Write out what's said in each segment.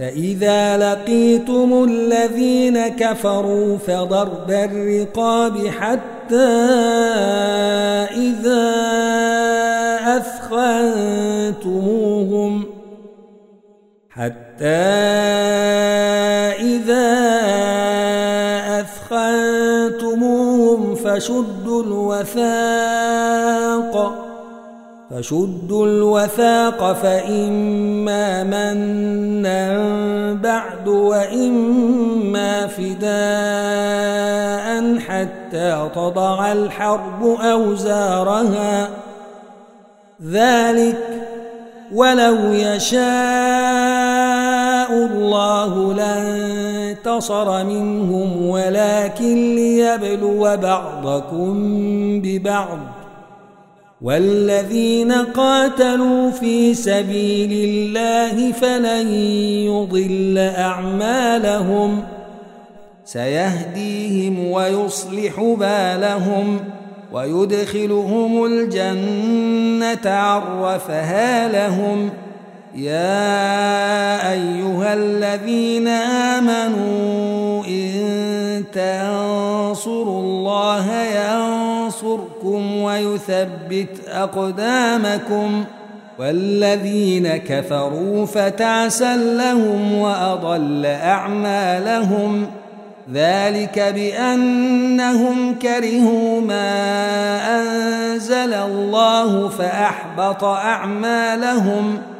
فإذا لقيتم الذين كفروا فضرب الرقاب حتى إذا أثخنتموهم حتى إذا أثخنتموهم فشدوا الوثاق فشدوا الوثاق فإما منا بعد وإما فداء حتى تضع الحرب أوزارها. ذلك ولو يشاء الله لانتصر منهم ولكن ليبلو بعضكم ببعض. والذين قاتلوا في سبيل الله فلن يضل أعمالهم سيهديهم ويصلح بالهم ويدخلهم الجنة عرفها لهم يا أيها الذين آمنوا إن تنصروا الله ينصركم ويثبت أقدامكم والذين كفروا فتعسا لهم وأضل أعمالهم ذلك بأنهم كرهوا ما أنزل الله فأحبط أعمالهم ۖ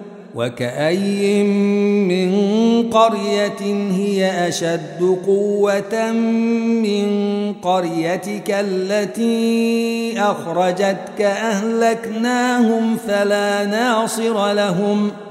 وكأي من قرية هي أشد قوة من قريتك التي أخرجتك أهلكناهم فلا ناصر لهم ۖ.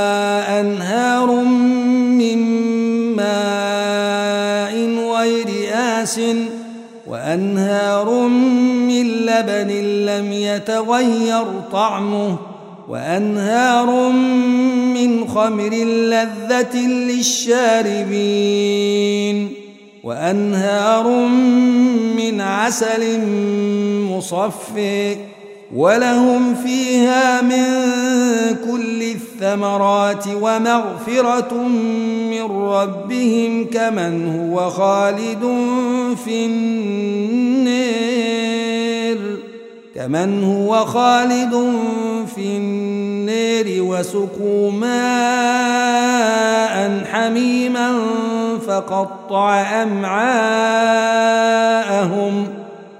أناس وأنهار من لبن لم يتغير طعمه وأنهار من خمر لذة للشاربين وأنهار من عسل مصفٍ ولهم فيها من كل الثمرات ومغفرة من ربهم كمن هو خالد في النار كمن هو خالد في النار وسقوا ماء حميما فقطع أمعاءهم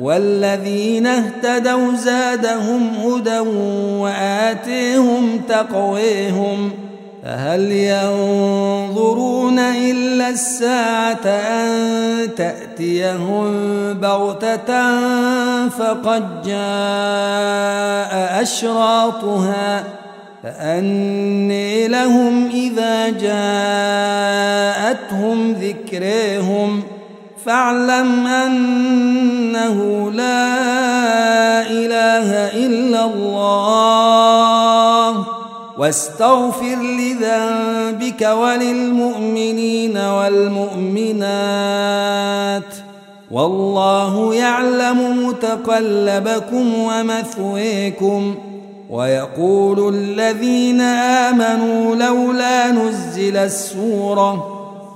والذين اهتدوا زادهم هدى وآتيهم تقويهم فهل ينظرون إلا الساعة أن تأتيهم بغتة فقد جاء أشراطها فأني لهم إذا جاءتهم ذكريهم فاعلم أنه لا إله إلا الله. واستغفر لذنبك وللمؤمنين والمؤمنات. والله يعلم متقلبكم ومثويكم. ويقول الذين آمنوا لولا نزل السورة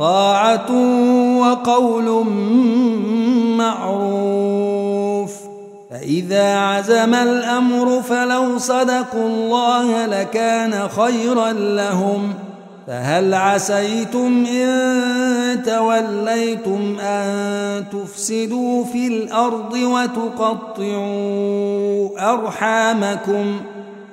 طاعة وقول معروف. فإذا عزم الأمر فلو صدقوا الله لكان خيرا لهم ۖ. فهل عسيتم إن توليتم أن تفسدوا في الأرض وتقطعوا أرحامكم؟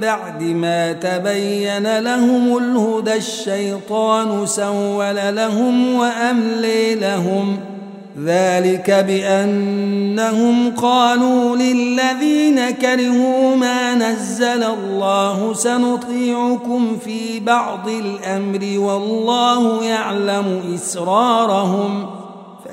بعد ما تبين لهم الهدى الشيطان سول لهم وأملي لهم ۖ ذلك بأنهم قالوا للذين كرهوا ما نزل الله سنطيعكم في بعض الأمر والله يعلم إسرارهم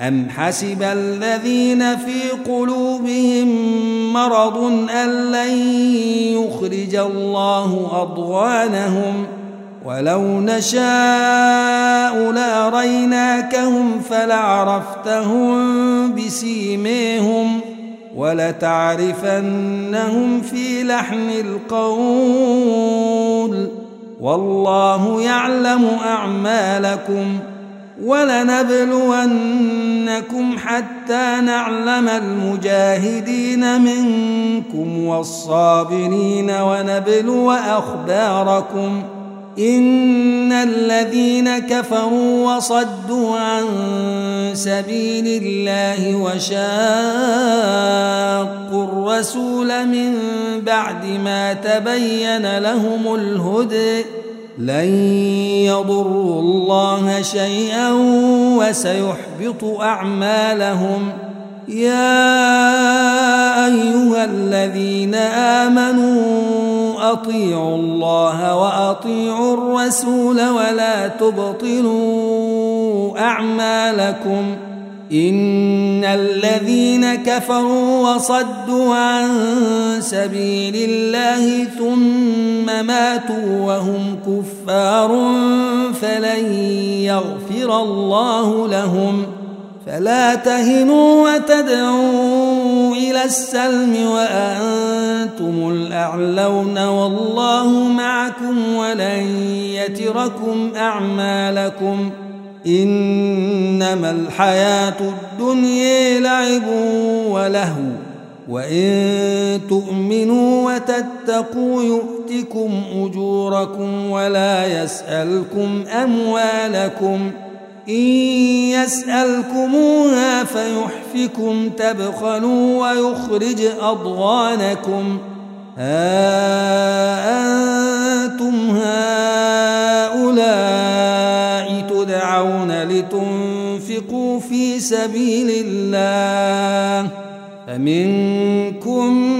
أم حسب الذين في قلوبهم مرض أن لن يخرج الله أضوانهم ولو نشاء لاريناكهم فلعرفتهم بسيميهم ۖ ولتعرفنهم في لحن القول والله يعلم أعمالكم ولنبلونكم حتى نعلم المجاهدين منكم والصابرين ونبلو أخباركم ۖ إن الذين كفروا وصدوا عن سبيل الله وشاقوا الرسول من بعد ما تبين لهم الهدى لن يضروا الله شيئا وسيحبط أعمالهم. يا أيها الذين آمنوا أطيعوا الله وأطيعوا الرسول ولا تبطلوا أعمالكم. إن الذين كفروا وصدوا عن سبيل الله ثم ماتوا وهم كفار فلن يغفر الله لهم. فلا تهنوا وتدعوا إلى السلم وأنتم الأعلون. والله معكم ولن يتركم أعمالكم ۖ. إنما الحياة الدنيا لعب ولهو. وإن تؤمنوا وتتقوا يؤتكم أجوركم ولا يسألكم أموالكم. إن يسألكموها فيحفكم تبخلوا ويخرج أضغانكم. ها أنتم هؤلاء تدعون لتنفقوا في سبيل الله. فمنكم من